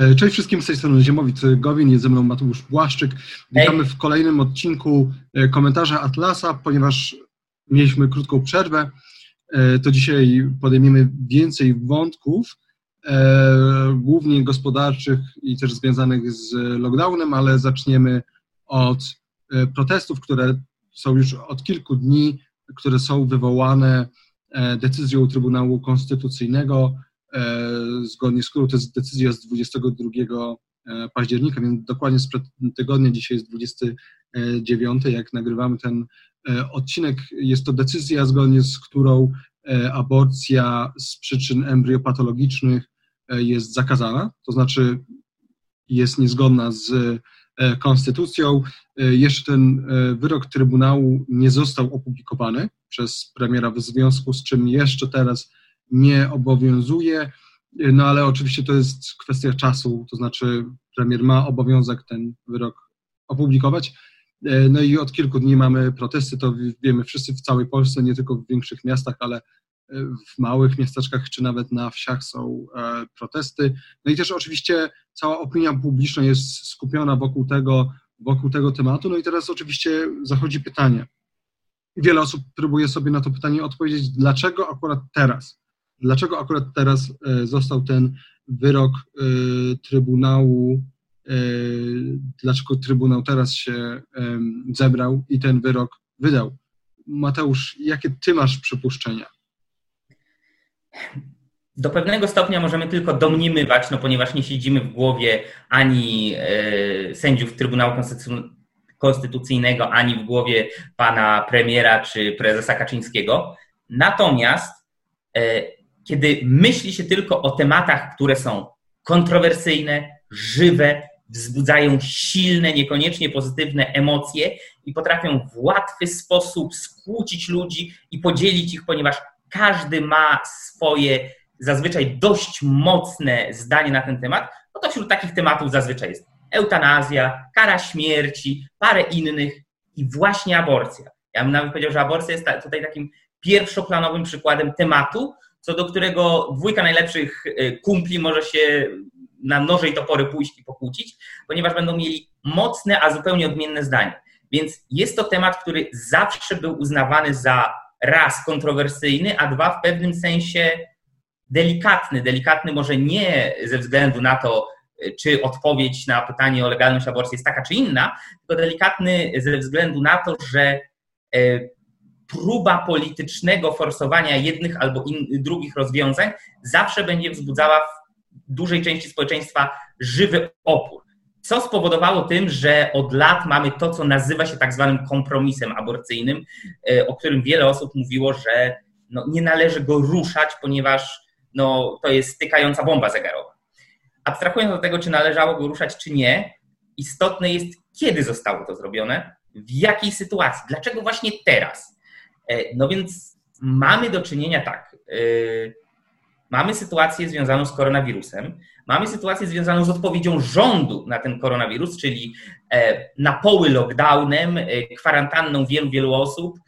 E, cześć wszystkim, z tej strony Ziemowit Gowin, jest ze mną Mateusz Błaszczyk. Witamy w kolejnym odcinku e, komentarza Atlasa, ponieważ mieliśmy krótką przerwę, e, to dzisiaj podejmiemy więcej wątków, głównie gospodarczych i też związanych z lockdownem, ale zaczniemy od protestów, które są już od kilku dni, które są wywołane decyzją Trybunału Konstytucyjnego E, zgodnie z którą to jest decyzja z 22 e, października, więc dokładnie sprzed tygodnia, dzisiaj jest 29, jak nagrywamy ten e, odcinek. Jest to decyzja, zgodnie z którą aborcja z przyczyn embryopatologicznych jest zakazana, to znaczy jest niezgodna z konstytucją. Jeszcze ten wyrok Trybunału nie został opublikowany przez premiera, w związku z czym jeszcze teraz nie obowiązuje, no ale oczywiście to jest kwestia czasu, to znaczy premier ma obowiązek ten wyrok opublikować. No i od kilku dni mamy protesty, to wiemy wszyscy w całej Polsce, nie tylko w większych miastach, ale w małych miasteczkach czy nawet na wsiach są e, protesty. No i też oczywiście cała opinia publiczna jest skupiona wokół tego, wokół tego tematu. No i teraz oczywiście zachodzi pytanie. Wiele osób próbuje sobie na to pytanie odpowiedzieć, dlaczego akurat teraz? Dlaczego akurat teraz e, został ten wyrok e, Trybunału, e, dlaczego Trybunał teraz się zebrał i ten wyrok wydał? Mateusz, jakie ty masz przypuszczenia? Do pewnego stopnia możemy tylko domniemywać, no ponieważ nie siedzimy w głowie ani sędziów Trybunału Konstytucyjnego, ani w głowie pana premiera czy prezesa Kaczyńskiego. Natomiast kiedy myśli się tylko o tematach, które są kontrowersyjne, żywe, wzbudzają silne, niekoniecznie pozytywne emocje i potrafią w łatwy sposób skłócić ludzi i podzielić ich, ponieważ każdy ma swoje zazwyczaj dość mocne zdanie na ten temat, no to wśród takich tematów zazwyczaj jest eutanazja, kara śmierci, parę innych i właśnie aborcja. Ja bym nawet powiedział, że aborcja jest tutaj takim pierwszoplanowym przykładem tematu, co do którego dwójka najlepszych y, kumpli może się na noże i topory pójść i pokłócić, ponieważ będą mieli mocne, a zupełnie odmienne zdanie. Więc jest to temat, który zawsze był uznawany za raz kontrowersyjny, a dwa w pewnym sensie delikatny. Delikatny może nie ze względu na to, czy odpowiedź na pytanie o legalność aborcji jest taka czy inna, tylko delikatny ze względu na to, że y, próba politycznego forsowania jednych albo in, drugich rozwiązań zawsze będzie wzbudzała w dużej części społeczeństwa żywy opór. Co spowodowało tym, że od lat mamy to, co nazywa się tak zwanym kompromisem aborcyjnym, e, o którym wiele osób mówiło, że no, nie należy go ruszać, ponieważ no, to jest stykająca bomba zegarowa. Abstrahując od tego, czy należało go ruszać, czy nie, istotne jest, kiedy zostało to zrobione, w jakiej sytuacji, dlaczego właśnie teraz. E, no więc mamy do czynienia tak. E, mamy sytuację związaną z koronawirusem, mamy sytuację związaną z odpowiedzią rządu na ten koronawirus, czyli e, na poły lockdownem, kwarantanną wielu, wielu osób,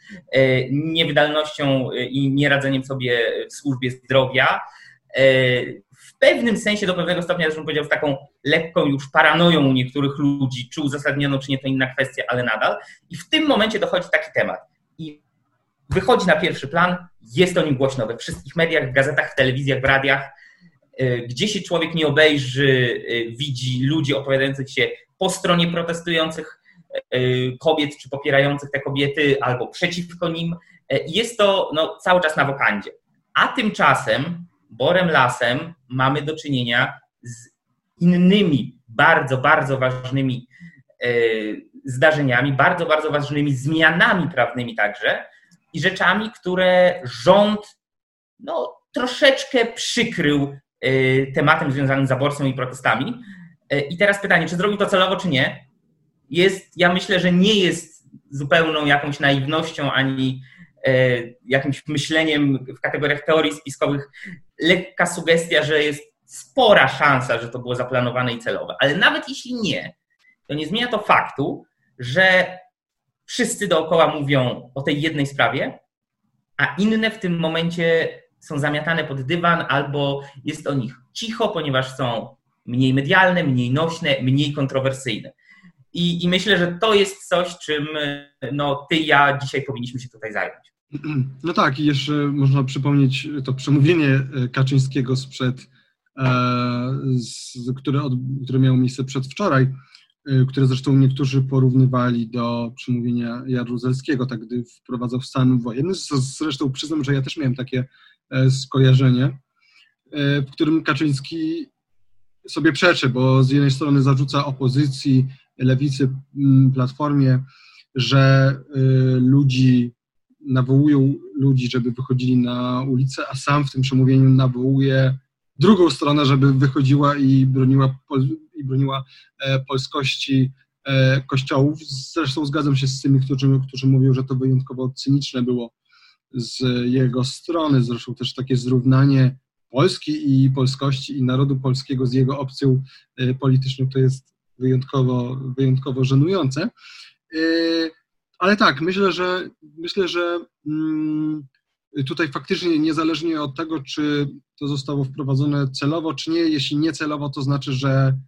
niewydalnością i nieradzeniem sobie w służbie zdrowia. W pewnym sensie, do pewnego stopnia, bym powiedział, z taką lekką już paranoją u niektórych ludzi, czy uzasadnioną, czy nie, to inna kwestia, ale nadal. I w tym momencie dochodzi taki temat. I wychodzi na pierwszy plan, jest o nim głośno we wszystkich mediach, w gazetach, w telewizjach, w radiach. E, gdzie się człowiek nie obejrzy, e, widzi ludzi opowiadających się po stronie protestujących e, kobiet, czy popierających te kobiety, albo przeciwko nim. Jest to no, cały czas na wokandzie. A tymczasem, borem lasem, mamy do czynienia z innymi bardzo, bardzo ważnymi zdarzeniami, bardzo, bardzo ważnymi zmianami prawnymi także, i rzeczami, które rząd no, troszeczkę przykrył y, tematem związanym z aborcją i protestami. Y, I teraz pytanie, czy zrobił to celowo, czy nie? Jest, ja myślę, że nie jest zupełną jakąś naiwnością ani y, jakimś myśleniem w kategoriach teorii spiskowych lekka sugestia, że jest spora szansa, że to było zaplanowane i celowe. Ale nawet jeśli nie, to nie zmienia to faktu, że wszyscy dookoła mówią o tej jednej sprawie, a inne w tym momencie są zamiatane pod dywan albo jest o nich cicho, ponieważ są mniej medialne, mniej nośne, mniej kontrowersyjne. I, I, myślę, że to jest coś, czym no, ty i ja dzisiaj powinniśmy się tutaj zająć. No tak, i jeszcze można przypomnieć to przemówienie Kaczyńskiego sprzed, e, z, które, od, które miało miejsce przedwczoraj, e, które zresztą niektórzy porównywali do przemówienia Jaruzelskiego, tak gdy wprowadzał stan wojenny. Zresztą przyznam, że ja też miałem takie e, skojarzenie, w którym Kaczyński sobie przeczy, bo z jednej strony zarzuca opozycji, lewicy, platformie, że ludzi nawołują ludzi, żeby wychodzili na ulicę, a sam w tym przemówieniu nawołuje drugą stronę, żeby wychodziła i broniła, i broniła e, polskości e, kościołów. Zresztą zgadzam się z tymi, którzy, którzy mówią, że to wyjątkowo cyniczne było z jego strony. Zresztą też takie zrównanie Polski i polskości i narodu polskiego z jego opcją e, polityczną to jest wyjątkowo, wyjątkowo żenujące. Ale tak, myślę, że myślę, że mm, tutaj faktycznie niezależnie od tego, czy to zostało wprowadzone celowo, czy nie, jeśli nie celowo, to znaczy, że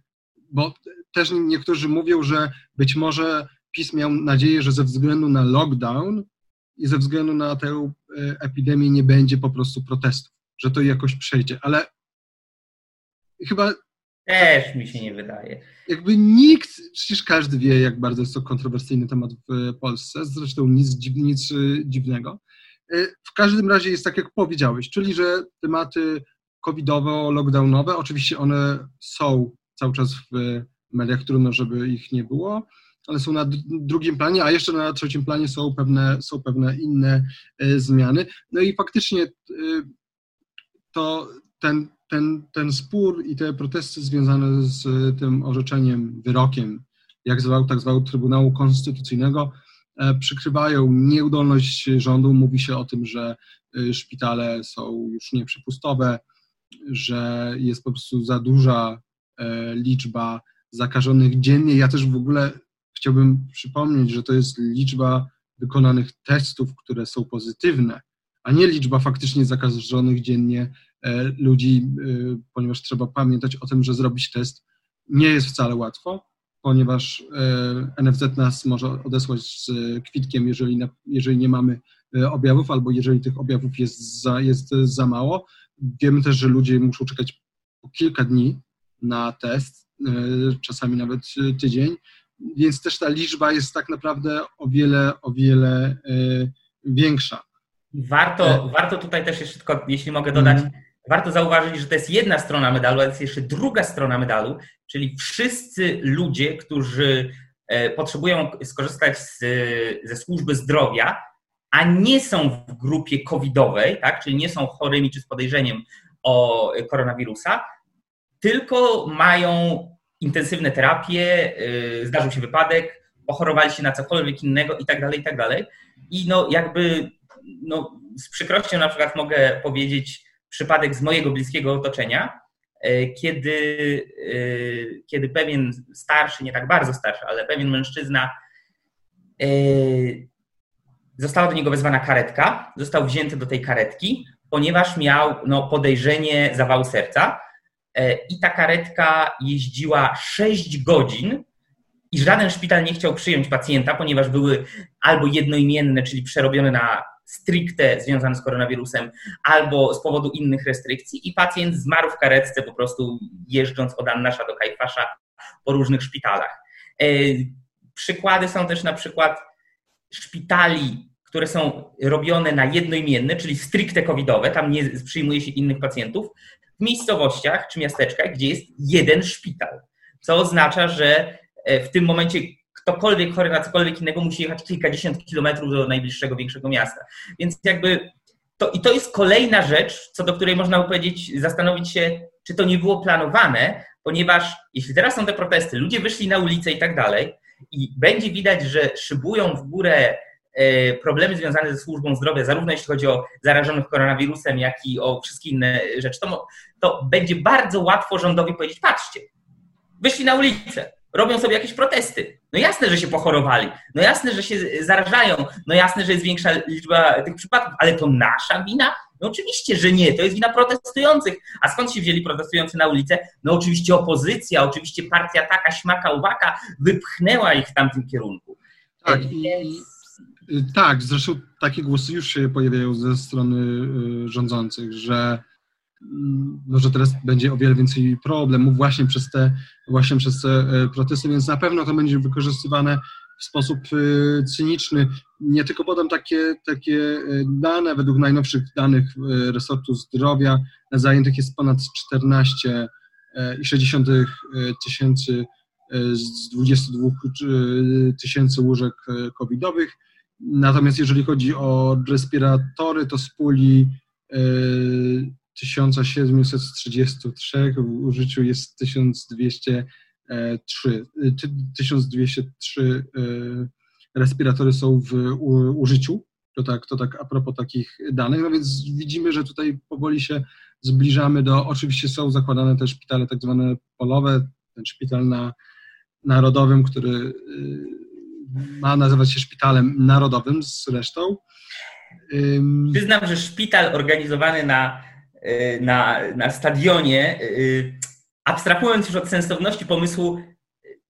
bo też niektórzy mówią, że być może PiS miał nadzieję, że ze względu na lockdown i ze względu na tę e, epidemię nie będzie po prostu protestów, że to jakoś przejdzie, ale chyba też mi się nie wydaje. Jakby nikt, przecież każdy wie, jak bardzo jest to kontrowersyjny temat w Polsce, zresztą nic, nic dziwnego. E, w każdym razie jest tak, jak powiedziałeś, czyli że tematy covidowe, lockdownowe, oczywiście one są cały czas w mediach, trudno, żeby ich nie było, ale są na drugim planie, a jeszcze na trzecim planie są pewne, są pewne inne e, zmiany. No i faktycznie e, to ten ten, ten spór i te protesty związane z tym orzeczeniem, wyrokiem, jak zwał, tak zwał Trybunału Konstytucyjnego, przykrywają nieudolność rządu. Mówi się o tym, że e, szpitale są już nieprzepustowe, że jest po prostu za duża e, liczba zakażonych dziennie. Ja też w ogóle chciałbym przypomnieć, że to jest liczba wykonanych testów, które są pozytywne, a nie liczba faktycznie zakażonych dziennie E, ludzi, e, ponieważ trzeba pamiętać o tym, że zrobić test nie jest wcale łatwo, ponieważ e, NFZ nas może odesłać z kwitkiem, jeżeli, jeżeli nie mamy objawów, albo jeżeli tych objawów jest za, jest za mało. Wiemy też, że ludzie muszą czekać po kilka dni na test, czasami nawet tydzień, więc też ta liczba jest tak naprawdę o wiele, o wiele większa. Warto, warto tutaj też jeszcze tylko, jeśli mogę dodać, mm warto zauważyć, że to jest jedna strona medalu, ale jest jeszcze druga strona medalu, czyli wszyscy ludzie, którzy e, potrzebują skorzystać z, ze służby zdrowia, a nie są w grupie covidowej, tak, czyli nie są chorymi czy z podejrzeniem o koronawirusa, tylko mają intensywne terapie, e, zdarzył się wypadek, pochorowali się na cokolwiek innego i tak dalej, i tak dalej. I no jakby no, z przykrością na przykład mogę powiedzieć, przypadek z mojego bliskiego otoczenia, kiedy, e, kiedy pewien starszy, nie tak bardzo starszy, ale pewien mężczyzna, e, została do niego wezwana karetka, został wzięty do tej karetki, ponieważ miał no, podejrzenie zawału serca i ta karetka jeździła 6 godzin i żaden szpital nie chciał przyjąć pacjenta, ponieważ były albo jednoimienne, czyli przerobione na stricte związany z koronawirusem albo z powodu innych restrykcji i pacjent zmarł w karetce po prostu jeżdżąc od Annasza do Kajfasza po różnych szpitalach. E, przykłady są też na przykład szpitali, które są robione na jednoimienne, czyli stricte covidowe, tam nie przyjmuje się innych pacjentów, w miejscowościach czy miasteczkach, gdzie jest jeden szpital, co oznacza, że e, w tym momencie ktokolwiek chory na cokolwiek innego musi jechać kilkadziesiąt kilometrów do najbliższego większego miasta. Więc jakby to, i to jest kolejna rzecz, co do której można powiedzieć, zastanowić się, czy to nie było planowane, ponieważ jeśli teraz są te protesty, ludzie wyszli na ulicę i tak dalej, i będzie widać, że szybują w górę e, problemy związane ze służbą zdrowia, zarówno jeśli chodzi o zarażonych koronawirusem, jak i o wszystkie inne rzeczy, to, to będzie bardzo łatwo rządowi powiedzieć, patrzcie, wyszli na ulicę, robią sobie jakieś protesty. No jasne, że się pochorowali, no jasne, że się zarażają, no jasne, że jest większa liczba tych przypadków, ale to nasza wina? No oczywiście, że nie, to jest wina protestujących. A skąd się wzięli protestujący na ulicę? No oczywiście opozycja, oczywiście partia taka, śmaka, uwaka wypchnęła ich w tamtym kierunku. Tak, i, tak, zresztą takie głosy już się pojawiają ze strony y, rządzących, że no, że teraz będzie o wiele więcej problemów właśnie przez te, właśnie przez te y, protesty, więc na pewno to będzie wykorzystywane w sposób y, cyniczny. Nie tylko podam takie, takie dane, według najnowszych danych resortu zdrowia zajętych jest ponad 14,6 tysięcy z 22 tysięcy łóżek covidowych. Natomiast jeżeli chodzi o respiratory, to z puli 1733 e, w użyciu jest 1203. 1203 e, respiratory są w użyciu. To tak, to tak a propos takich danych. No więc widzimy, że tutaj powoli się zbliżamy do. Oczywiście są zakładane też szpitale tak zwane polowe, ten szpital na narodowym, który e, ma nazywać się Szpitalem Narodowym zresztą. Przyznam, że szpital organizowany na, na, na stadionie, y, abstrahując już od sensowności pomysłu,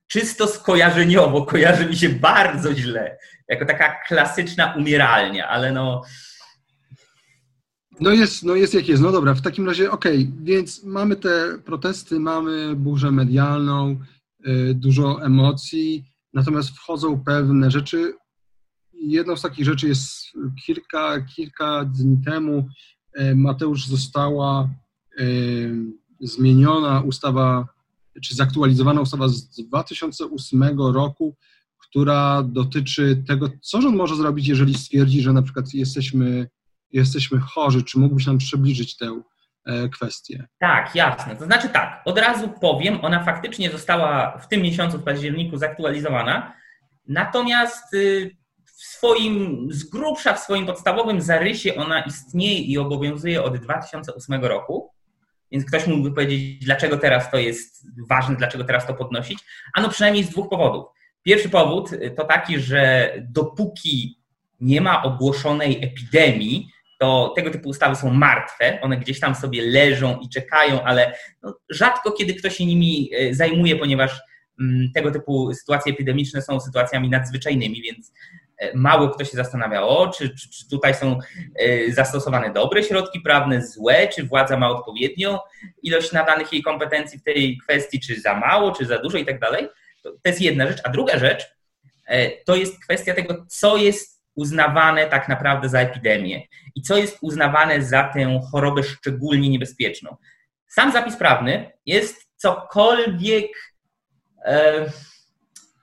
czysto skojarzeniowo kojarzy mi się bardzo źle, jako taka klasyczna umieralnia, ale no... No jest, no jest jak jest. No dobra, w takim razie okej, okay, więc mamy te protesty, mamy burzę medialną, y, dużo emocji. Natomiast wchodzą pewne rzeczy. Jedną z takich rzeczy jest kilka, kilka dni temu Mateusz została e, zmieniona ustawa, czy zaktualizowana ustawa z 2008 roku, która dotyczy tego, co rząd może zrobić, jeżeli stwierdzi, że na przykład jesteśmy, jesteśmy chorzy, czy mógłbyś nam przybliżyć tę e, kwestię? Tak, jasne. To znaczy tak, od razu powiem, ona faktycznie została w tym miesiącu, w październiku zaktualizowana, natomiast y, w swoim, z grubsza w swoim podstawowym zarysie ona istnieje i obowiązuje od 2008 roku. Więc ktoś mógłby powiedzieć, dlaczego teraz to jest ważne, dlaczego teraz to podnosić. Ano przynajmniej z dwóch powodów. Pierwszy powód to taki, że dopóki nie ma ogłoszonej epidemii, to tego typu ustawy są martwe, one gdzieś tam sobie leżą i czekają, ale no, rzadko kiedy ktoś się nimi e, zajmuje, ponieważ mm, tego typu sytuacje epidemiczne są sytuacjami nadzwyczajnymi, więc mało kto się zastanawia, o, czy, czy, czy tutaj są e, zastosowane dobre środki prawne, złe, czy władza ma odpowiednią ilość nadanych jej kompetencji w tej kwestii, czy za mało, czy za dużo i tak dalej. To jest jedna rzecz. A druga rzecz to jest kwestia tego, co jest uznawane tak naprawdę za epidemię i co jest uznawane za tę chorobę szczególnie niebezpieczną. Sam zapis prawny jest cokolwiek e,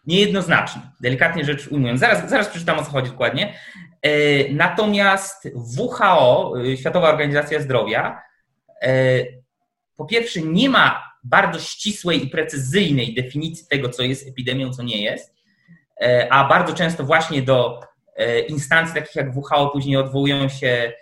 niejednoznaczny, delikatnie rzecz ujmując. Zaraz, zaraz przeczytam o co chodzi dokładnie. E, natomiast WHO, e, Światowa Organizacja Zdrowia, e, po pierwsze nie ma bardzo ścisłej i precyzyjnej definicji tego, co jest epidemią, co nie jest, e, a bardzo często właśnie do instancji takich jak WHO później odwołują się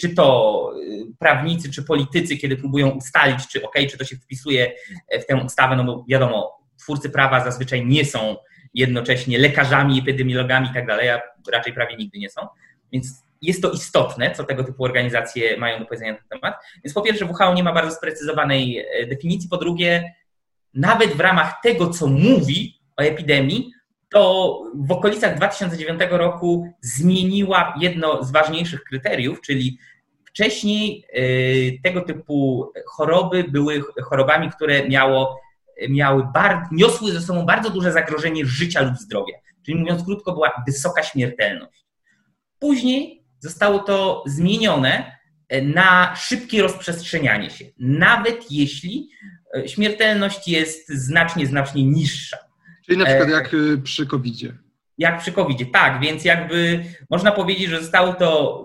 czy to e, prawnicy, czy politycy, kiedy próbują ustalić, czy ok, czy to się wpisuje w tę ustawę, no bo wiadomo, twórcy prawa zazwyczaj nie są jednocześnie lekarzami, epidemiologami i tak dalej, a raczej prawie nigdy nie są. Więc jest to istotne, co tego typu organizacje mają do powiedzenia na ten temat. Więc po pierwsze, WHO nie ma bardzo sprecyzowanej definicji, po drugie, nawet w ramach tego, co mówi o epidemii, to w okolicach 2009 roku zmieniła jedno z ważniejszych kryteriów, czyli wcześniej y, tego typu choroby były chorobami, które miało, miały bar, niosły ze sobą bardzo duże zagrożenie życia lub zdrowia. Czyli mówiąc krótko, była wysoka śmiertelność. Później zostało to zmienione na szybkie rozprzestrzenianie się, nawet jeśli y, śmiertelność jest znacznie, znacznie niższa. Czyli na przykład e, jak przy COVID-zie. Jak przy covid tak, więc jakby można powiedzieć, że zostało to,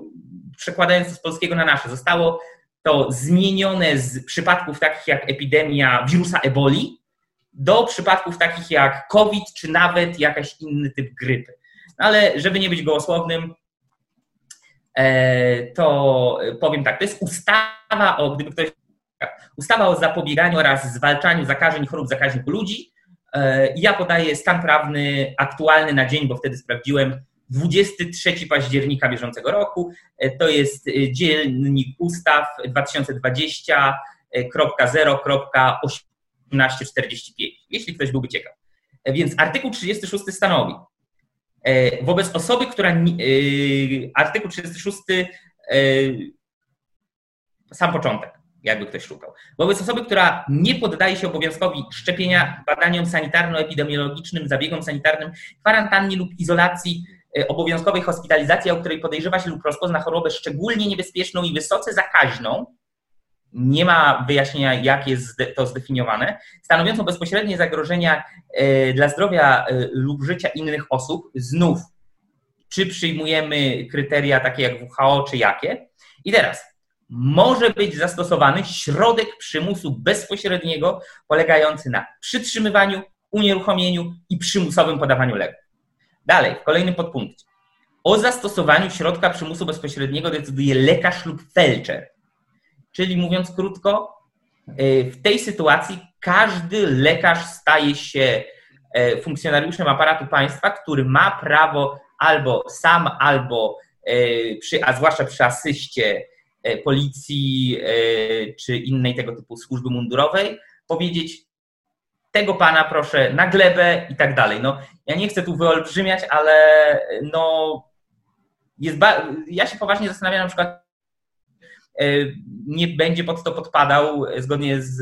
przekładając to z polskiego na nasze, zostało to zmienione z przypadków takich jak epidemia wirusa eboli do przypadków takich jak COVID, czy nawet jakaś inny typ grypy. No ale żeby nie być gołosłownym, e, to powiem tak, to jest ustawa o, gdyby ktoś, ustawa o zapobieganiu oraz zwalczaniu zakażeń i chorób zakaźnych u ludzi, E, ja podaję stan prawny aktualny na dzień, bo wtedy sprawdziłem 23 października bieżącego roku. To jest dziennik ustaw 2020.0.1845, jeśli ktoś byłby ciekaw. Więc artykuł 36 stanowi, wobec osoby, która. Artykuł 36, sam początek jakby ktoś szukał. Wobec osoby, która nie poddaje się obowiązkowi szczepienia, badaniom sanitarno-epidemiologicznym, zabiegom sanitarnym, kwarantannie lub izolacji e, obowiązkowej hospitalizacji, o której podejrzewa się lub rozpozna chorobę szczególnie niebezpieczną i wysoce zakaźną, nie ma wyjaśnienia, jak jest to zdefiniowane, stanowiącą bezpośrednie zagrożenia e, dla zdrowia e, lub życia innych osób, znów, czy przyjmujemy kryteria takie jak WHO, czy jakie. I teraz, może być zastosowany środek przymusu bezpośredniego polegający na przytrzymywaniu, unieruchomieniu i przymusowym podawaniu leków. Dalej, w kolejnym podpunkcie. O zastosowaniu środka przymusu bezpośredniego decyduje lekarz lub felczer. Czyli mówiąc krótko, e, w tej sytuacji każdy lekarz staje się e, funkcjonariuszem aparatu państwa, który ma prawo albo sam, albo e, przy, a zwłaszcza przy asyście policji czy innej tego typu służby mundurowej, powiedzieć tego pana proszę na glebę i tak dalej. No, ja nie chcę tu wyolbrzymiać, ale no, jest ja się poważnie zastanawiam na przykład, nie będzie pod to podpadał, zgodnie z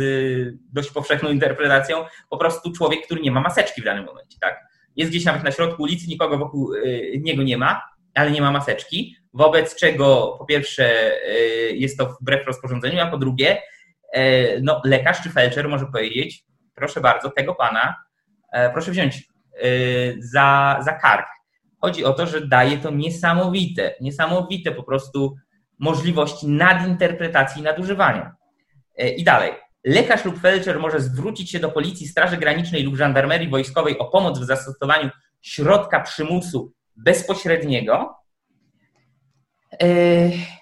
dość powszechną interpretacją, po prostu człowiek, który nie ma maseczki w danym momencie. Tak? Jest gdzieś nawet na środku ulicy, nikogo wokół niego nie ma, ale nie ma maseczki wobec czego po pierwsze jest to wbrew rozporządzeniu, a po drugie no, lekarz czy felczer może powiedzieć, proszę bardzo, tego pana e, proszę wziąć za, za kark. Chodzi o to, że daje to niesamowite, niesamowite po prostu możliwości nadinterpretacji i nadużywania. E, I dalej. Lekarz lub felczer może zwrócić się do policji, straży granicznej lub żandarmerii wojskowej o pomoc w zastosowaniu środka przymusu bezpośredniego E,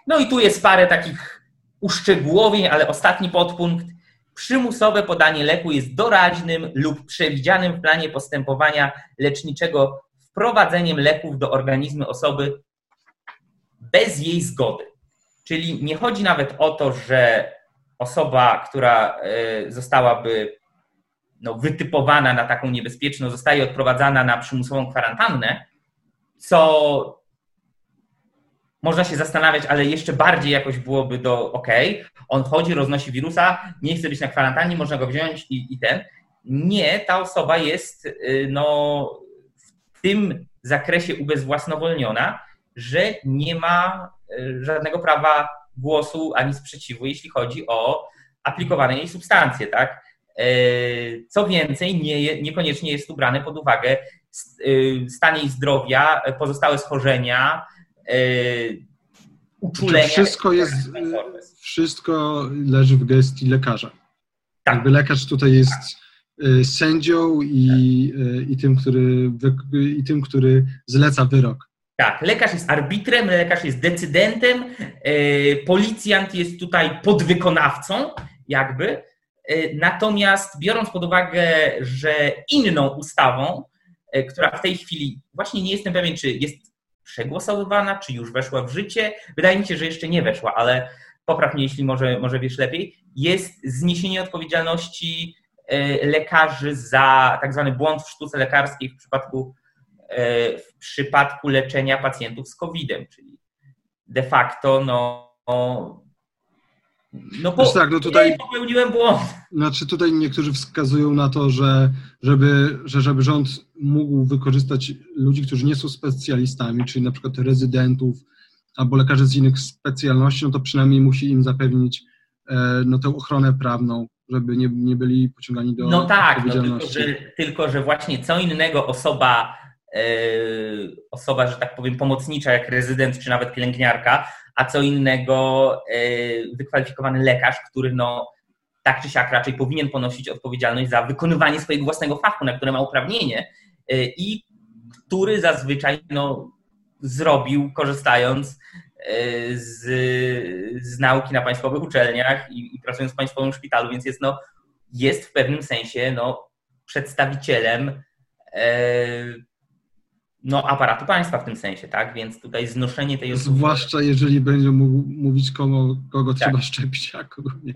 no i tu jest parę takich uszczegółowień, ale ostatni podpunkt. Przymusowe podanie leku jest doraźnym lub przewidzianym w planie postępowania leczniczego wprowadzeniem leków do organizmu osoby bez jej zgody. Czyli nie chodzi nawet o to, że osoba, która e, zostałaby no, wytypowana na taką niebezpieczną, zostaje odprowadzana na przymusową kwarantannę, co można się zastanawiać, ale jeszcze bardziej jakoś byłoby do ok, on chodzi, roznosi wirusa, nie chce być na kwarantannie, można go wziąć i, i ten. Nie, ta osoba jest y, no, w tym zakresie ubezwłasnowolniona, że nie ma żadnego prawa głosu ani sprzeciwu, jeśli chodzi o aplikowane jej substancje, tak? Y, co więcej, nie, niekoniecznie jest tu brane pod uwagę stan jej zdrowia, pozostałe schorzenia, uczulenia. Wszystko jest, wszystko leży w gestii lekarza. Tak. Jakby lekarz tutaj jest tak. sędzią i, yy, i, tym, który, i tym, który zleca wyrok. Tak, lekarz jest arbitrem, lekarz jest decydentem, policjant jest tutaj podwykonawcą, jakby. Natomiast biorąc pod uwagę, że inną ustawą, która w tej chwili właśnie nie jestem pewien, czy jest przegłosowywana, czy już weszła w życie. Wydaje mi się, że jeszcze nie weszła, ale popraw mnie, jeśli może, może wiesz lepiej. Jest zniesienie odpowiedzialności e, lekarzy za tak zwany błąd w sztuce lekarskiej w przypadku, e, w przypadku leczenia pacjentów z COVID-em, czyli de facto no, no bo tak, no tutaj popełniłem błąd. Znaczy tutaj niektórzy wskazują na to, że żeby, że żeby rząd mógł wykorzystać ludzi, którzy nie są specjalistami, czyli na przykład rezydentów albo lekarzy z innych specjalności, no to przynajmniej musi im zapewnić e, no, tę ochronę prawną, żeby nie, nie byli pociągani do No tak, no, tylko, że, tylko że właśnie co innego osoba, e, osoba, że tak powiem, pomocnicza, jak rezydent czy nawet pielęgniarka, a co innego e, wykwalifikowany lekarz, który no, tak czy siak raczej powinien ponosić odpowiedzialność za wykonywanie swojego własnego fachu, na które ma uprawnienie e, i który zazwyczaj no, zrobił, korzystając e, z, z nauki na państwowych uczelniach i, i, pracując w państwowym szpitalu, więc jest, no, jest w pewnym sensie no, przedstawicielem no, aparatu państwa w tym sensie, tak? Więc tutaj znoszenie tej osoby... Zwłaszcza jeżeli będzie mógł mówić, kogo, kogo tak. trzeba szczepić, a kogo nie.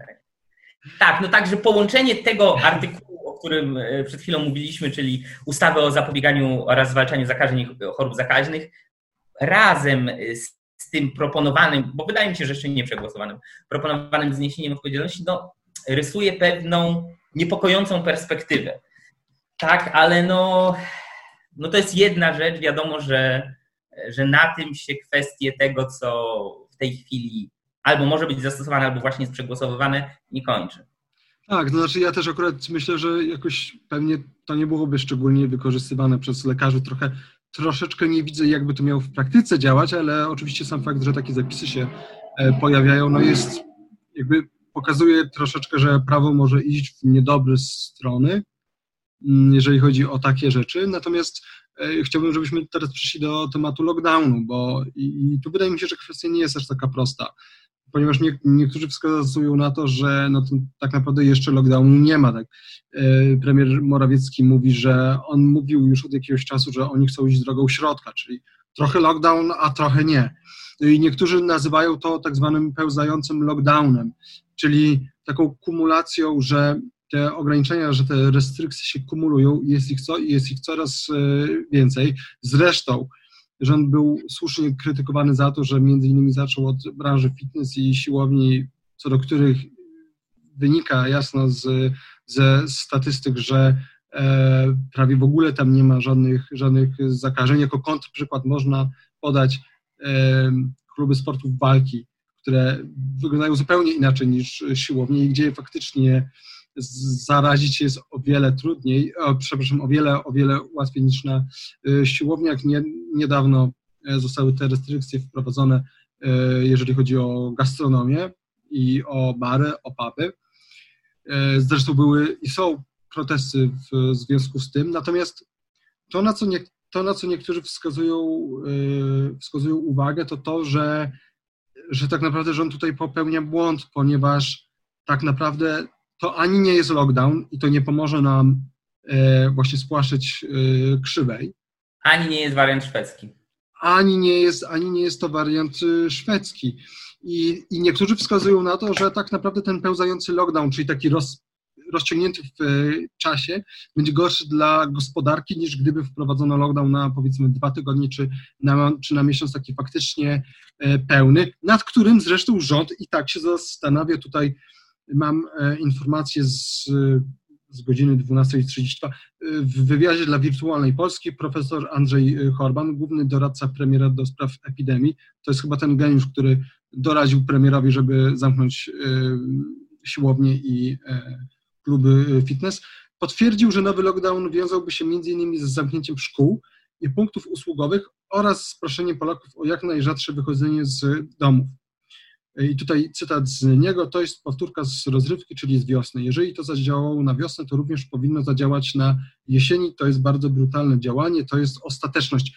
Tak, no także połączenie tego artykułu, o którym e, przed chwilą mówiliśmy, czyli ustawy o zapobieganiu oraz zwalczaniu zakażeń i chorób zakaźnych, razem z, z tym proponowanym, bo wydaje mi się, że jeszcze nie przegłosowanym, proponowanym zniesieniem odpowiedzialności, no, rysuje pewną niepokojącą perspektywę. Tak, ale no, no to jest jedna rzecz. Wiadomo, że, że na tym się kwestie tego, co w tej chwili albo może być zastosowane, albo właśnie jest przegłosowywane, nie kończy. Tak, to znaczy ja też akurat myślę, że jakoś pewnie to nie byłoby szczególnie wykorzystywane przez lekarzy. Trochę, troszeczkę nie widzę, jakby to miało w praktyce działać, ale oczywiście sam fakt, że takie zapisy się e, pojawiają, no jest jakby pokazuje troszeczkę, że prawo może iść w niedobre strony, jeżeli chodzi o takie rzeczy. Natomiast e, chciałbym, żebyśmy teraz przeszli do tematu lockdownu, bo i, tu wydaje mi się, że kwestia nie jest aż taka prosta, ponieważ nie, niektórzy wskazują na to, że no to tak naprawdę jeszcze lockdownu nie ma. Tak? E, premier Morawiecki mówi, że on mówił już od jakiegoś czasu, że oni chcą iść drogą środka, czyli trochę lockdown, a trochę nie. I niektórzy nazywają to tak zwanym pełzającym lockdownem, czyli taką kumulacją, że te ograniczenia, że te restrykcje się kumulują i jest ich, co, jest ich coraz e, więcej. Zresztą rząd był słusznie krytykowany za to, że między innymi zaczął od branży fitness i siłowni, co do których wynika jasno z, ze statystyk, że e, prawie w ogóle tam nie ma żadnych, żadnych zakażeń. Jako kontrprzykład można podać e, kluby sportów walki, które wyglądają zupełnie inaczej niż siłownie i gdzie faktycznie zarazić jest o wiele trudniej, przepraszam, o wiele, o wiele łatwiej niż na y, siłowniach. Nie, niedawno e, zostały te restrykcje wprowadzone, e, jeżeli chodzi o gastronomię i o bary, o puby. E, zresztą były i są protesty w związku z tym, natomiast to, na co, nie, to, na co niektórzy wskazują, wskazują uwagę, to to, że że tak naprawdę rząd tutaj popełnia błąd, ponieważ tak naprawdę to ani nie jest lockdown i to nie pomoże nam e, właśnie spłaszczyć e, krzywej. Ani nie jest wariant szwedzki. Ani nie jest, ani nie jest to wariant e, szwedzki. I, I niektórzy wskazują na to, że tak naprawdę ten pełzający lockdown, czyli taki roz, rozciągnięty w czasie, będzie gorszy dla gospodarki niż gdyby wprowadzono lockdown na powiedzmy dwa tygodnie czy na, czy na miesiąc taki faktycznie pełny, nad którym zresztą rząd i tak się zastanawia. Tutaj mam e, informację z, z godziny 12.32. W wywiadzie dla Wirtualnej Polski profesor Andrzej Horban, główny doradca premiera do spraw epidemii, to jest chyba ten geniusz, który doradził premierowi, żeby zamknąć e, siłownię i kluby fitness, potwierdził, że nowy lockdown wiązałby się m.in. z zamknięciem szkół i punktów usługowych oraz z proszeniem Polaków o jak najrzadsze wychodzenie z domów. I tutaj cytat z niego, to jest powtórka z rozrywki, czyli z wiosny. Jeżeli to zadziałało na wiosnę, to również powinno zadziałać na jesieni. To jest bardzo brutalne działanie, to jest ostateczność.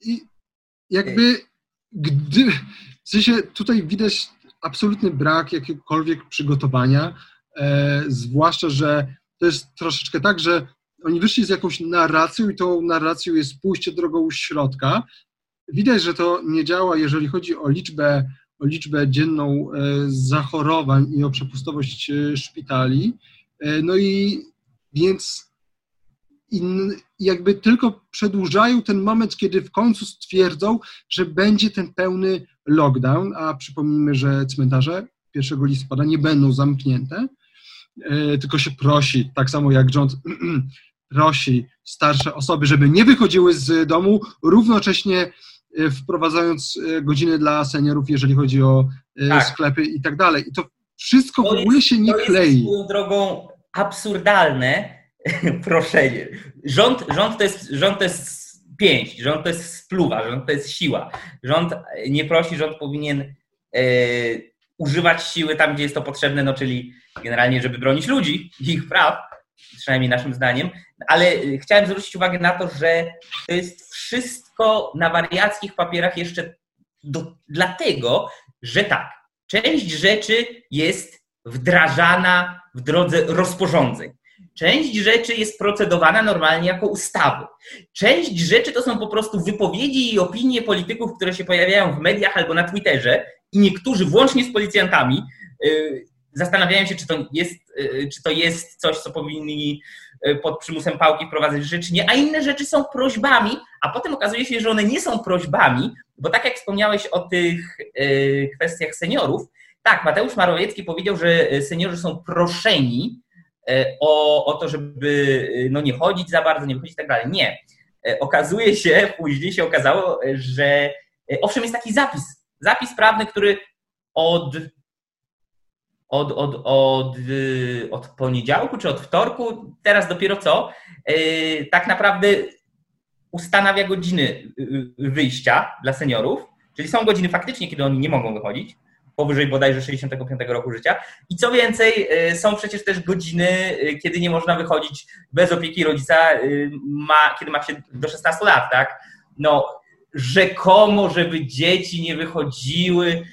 I jakby gdy, w sensie tutaj widać absolutny brak jakiegokolwiek przygotowania, E, zwłaszcza, że to jest troszeczkę tak, że oni wyszli z jakąś narracją i tą narracją jest pójście drogą środka. Widać, że to nie działa, jeżeli chodzi o liczbę, liczbę dzienną e, zachorowań i o przepustowość e, szpitali. No i więc in, jakby tylko przedłużają ten moment, kiedy w końcu stwierdzą, że będzie ten pełny lockdown, a przypomnijmy, że cmentarze 1 listopada nie będą zamknięte, E, tylko się prosi, tak samo jak rząd prosi starsze osoby, żeby nie wychodziły z domu, równocześnie e, wprowadzając e, godziny dla seniorów, jeżeli chodzi o tak. sklepy i tak dalej. I to wszystko to w ogóle jest, się nie to klei. To jest drogą absurdalne proszenie. Rząd, rząd, to jest, rząd to jest pięść, rząd to jest spluwa, rząd to jest siła. Rząd nie prosi, rząd powinien używać siły tam, gdzie jest to potrzebne, no czyli generalnie, żeby bronić ludzi, ich praw, przynajmniej naszym zdaniem, ale y, chciałem zwrócić uwagę na to, że to jest wszystko na wariackich papierach jeszcze do, dlatego, że tak, część rzeczy jest wdrażana w drodze rozporządzeń. Część rzeczy jest procedowana normalnie jako ustawy. Część rzeczy to są po prostu wypowiedzi i opinie polityków, które się pojawiają w mediach albo na Twitterze i niektórzy, włącznie z policjantami, yy, zastanawiają się, czy to jest, yy, czy to jest coś, co powinni pod przymusem pałki wprowadzać rzeczy, nie, a inne rzeczy są prośbami, a potem okazuje się, że one nie są prośbami, bo tak jak wspomniałeś o tych kwestiach seniorów, tak, Mateusz Marowiecki powiedział, że seniorzy są proszeni o, o to, żeby no, nie chodzić za bardzo, nie wychodzić i tak dalej. Nie. Okazuje się, później się okazało, że owszem, jest taki zapis, zapis prawny, który od, od, od, od, od poniedziałku czy od wtorku, teraz dopiero co, tak naprawdę ustanawia godziny wyjścia dla seniorów, czyli są godziny faktycznie, kiedy oni nie mogą wychodzić, powyżej bodajże 65 roku życia. I co więcej, y, są przecież też godziny, y, kiedy nie można wychodzić bez opieki rodzica, y, ma, kiedy ma się do 16 lat, tak? No, rzekomo, żeby dzieci nie wychodziły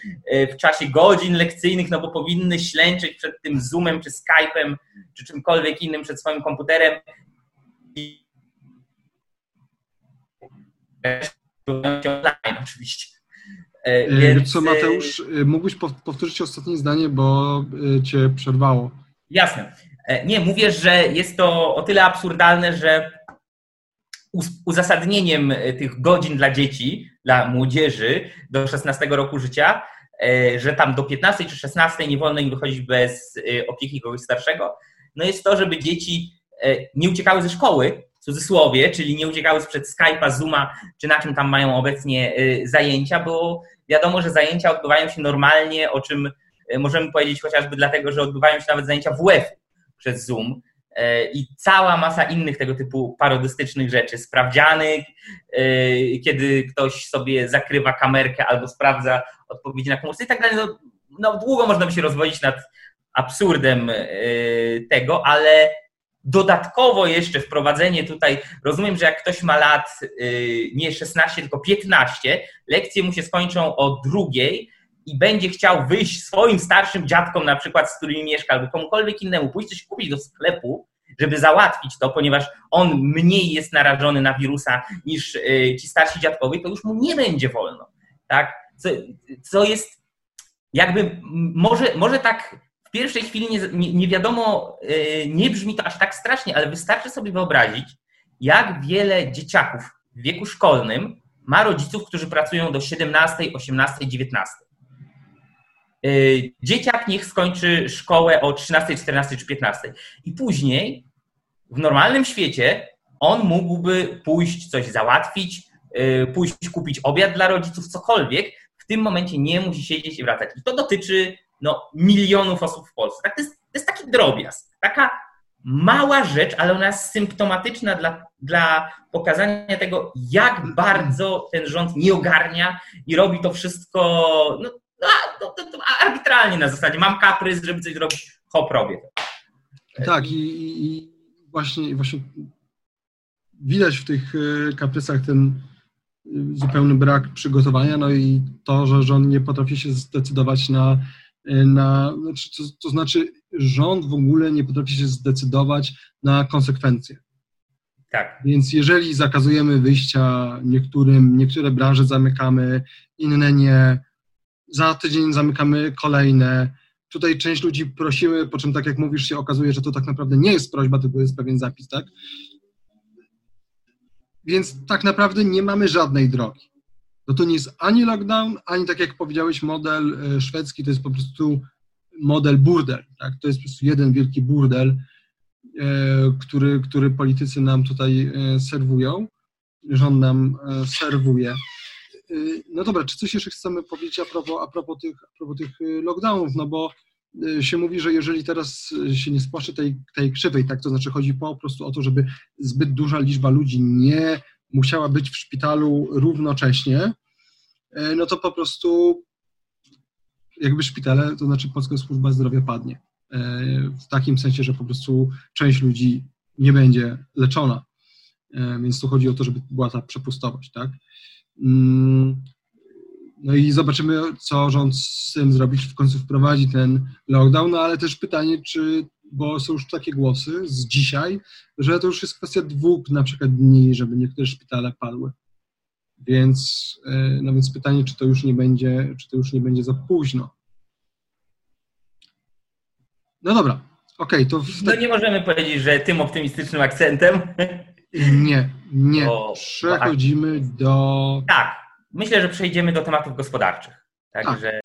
w czasie godzin lekcyjnych, no bo powinny ślęczyć przed tym Zoomem, czy Skype'em, czy czymkolwiek innym przed swoim komputerem. Online oczywiście. E, e, więc... Co e, Mateusz, mógłbyś powtórzyć ostatnie zdanie, bo cię przerwało. Jasne. Nie, mówię, że jest to o tyle absurdalne, że uzasadnieniem tych godzin dla dzieci, dla młodzieży do 16 roku życia, że tam do 15 czy 16 nie wolno im wychodzić bez opieki kogoś starszego, no jest to, żeby dzieci nie uciekały ze szkoły, w cudzysłowie, czyli nie uciekały sprzed Skype'a, Zooma, czy na czym tam mają obecnie zajęcia, bo wiadomo, że zajęcia odbywają się normalnie, o czym e, możemy powiedzieć chociażby dlatego, że odbywają się nawet zajęcia WF przez Zoom. e, i cała masa innych tego typu parodystycznych rzeczy, sprawdzianych, e, kiedy ktoś sobie zakrywa kamerkę albo sprawdza odpowiedzi na komórce i tak dalej. No, no, długo można by się rozwodzić nad absurdem tego, ale Dodatkowo jeszcze wprowadzenie tutaj, rozumiem, że jak ktoś ma lat nie 16, tylko 15, lekcje mu się skończą o drugiej i będzie chciał wyjść swoim starszym dziadkom, na przykład z którymi mieszka, albo komukolwiek innemu, pójść coś kupić do sklepu, żeby załatwić to, ponieważ on mniej jest narażony na wirusa niż y, ci starsi dziadkowie, to już mu nie będzie wolno. Tak? Co, co jest jakby, może, może tak w pierwszej chwili nie, nie, nie wiadomo, e, nie brzmi to aż tak strasznie, ale wystarczy sobie wyobrazić, jak wiele dzieciaków w wieku szkolnym ma rodziców, którzy pracują do 17, 18, 19. Dzieciak niech skończy szkołę o 13, 14 czy 15. I później w normalnym świecie on mógłby pójść coś załatwić, e, pójść kupić obiad dla rodziców, cokolwiek. W tym momencie nie musi siedzieć i wracać. I to dotyczy no, milionów osób w Polsce. Tak? To, jest, to jest taki drobiazg, taka mała rzecz, ale ona jest symptomatyczna dla, dla pokazania tego, jak bardzo ten rząd nie ogarnia i robi to wszystko no, no, no, no arbitralnie na zasadzie. Mam kaprys, żeby coś zrobić, hop, robię. Tak i, i właśnie, właśnie widać w tych e, kaprysach ten e, zupełny brak przygotowania, no i to, że rząd nie potrafi się zdecydować na Y, na, znaczy, to, to znaczy rząd w ogóle nie potrafi się zdecydować na konsekwencje. Tak. Więc jeżeli zakazujemy wyjścia niektórym, niektóre branże zamykamy, inne nie, za tydzień zamykamy kolejne. Tutaj część ludzi prosimy, po czym tak jak mówisz się okazuje, że to tak naprawdę nie jest prośba, tylko jest pewien zapis, tak? Więc tak naprawdę nie mamy żadnej drogi no to nie jest ani lockdown, ani tak jak powiedziałeś, model e, szwedzki, to jest po prostu model burdel. Tak? To jest po prostu jeden wielki burdel, e, który, który politycy nam tutaj e, serwują, rząd nam serwuje. No dobra, czy coś jeszcze chcemy powiedzieć a propos, a propos, tych, a propos tych lockdownów, no bo się mówi, że jeżeli teraz się nie spłaszy tej, tej krzywej, tak, to znaczy chodzi po prostu o to, żeby zbyt duża liczba ludzi nie musiała być w szpitalu równocześnie, no to po prostu jakby szpitale, to znaczy Polska Służba Zdrowia padnie. W takim sensie, że po prostu część ludzi nie będzie leczona. Więc tu chodzi o to, żeby była ta przepustowość, tak? Mm, no i zobaczymy, co rząd z tym zrobić, w końcu wprowadzi ten lockdown, no ale też pytanie, czy bo są już takie głosy z dzisiaj, że to już jest kwestia dwóch na przykład dni, żeby niektóre szpitale padły. Więc, e, no więc pytanie, czy to już nie będzie, czy to już nie będzie za późno. No dobra, okej, okay, to... Te... No nie możemy powiedzieć, że tym optymistycznym akcentem. Nie, nie. Przechodzimy do... Tak, myślę, że przejdziemy do tematów gospodarczych. Także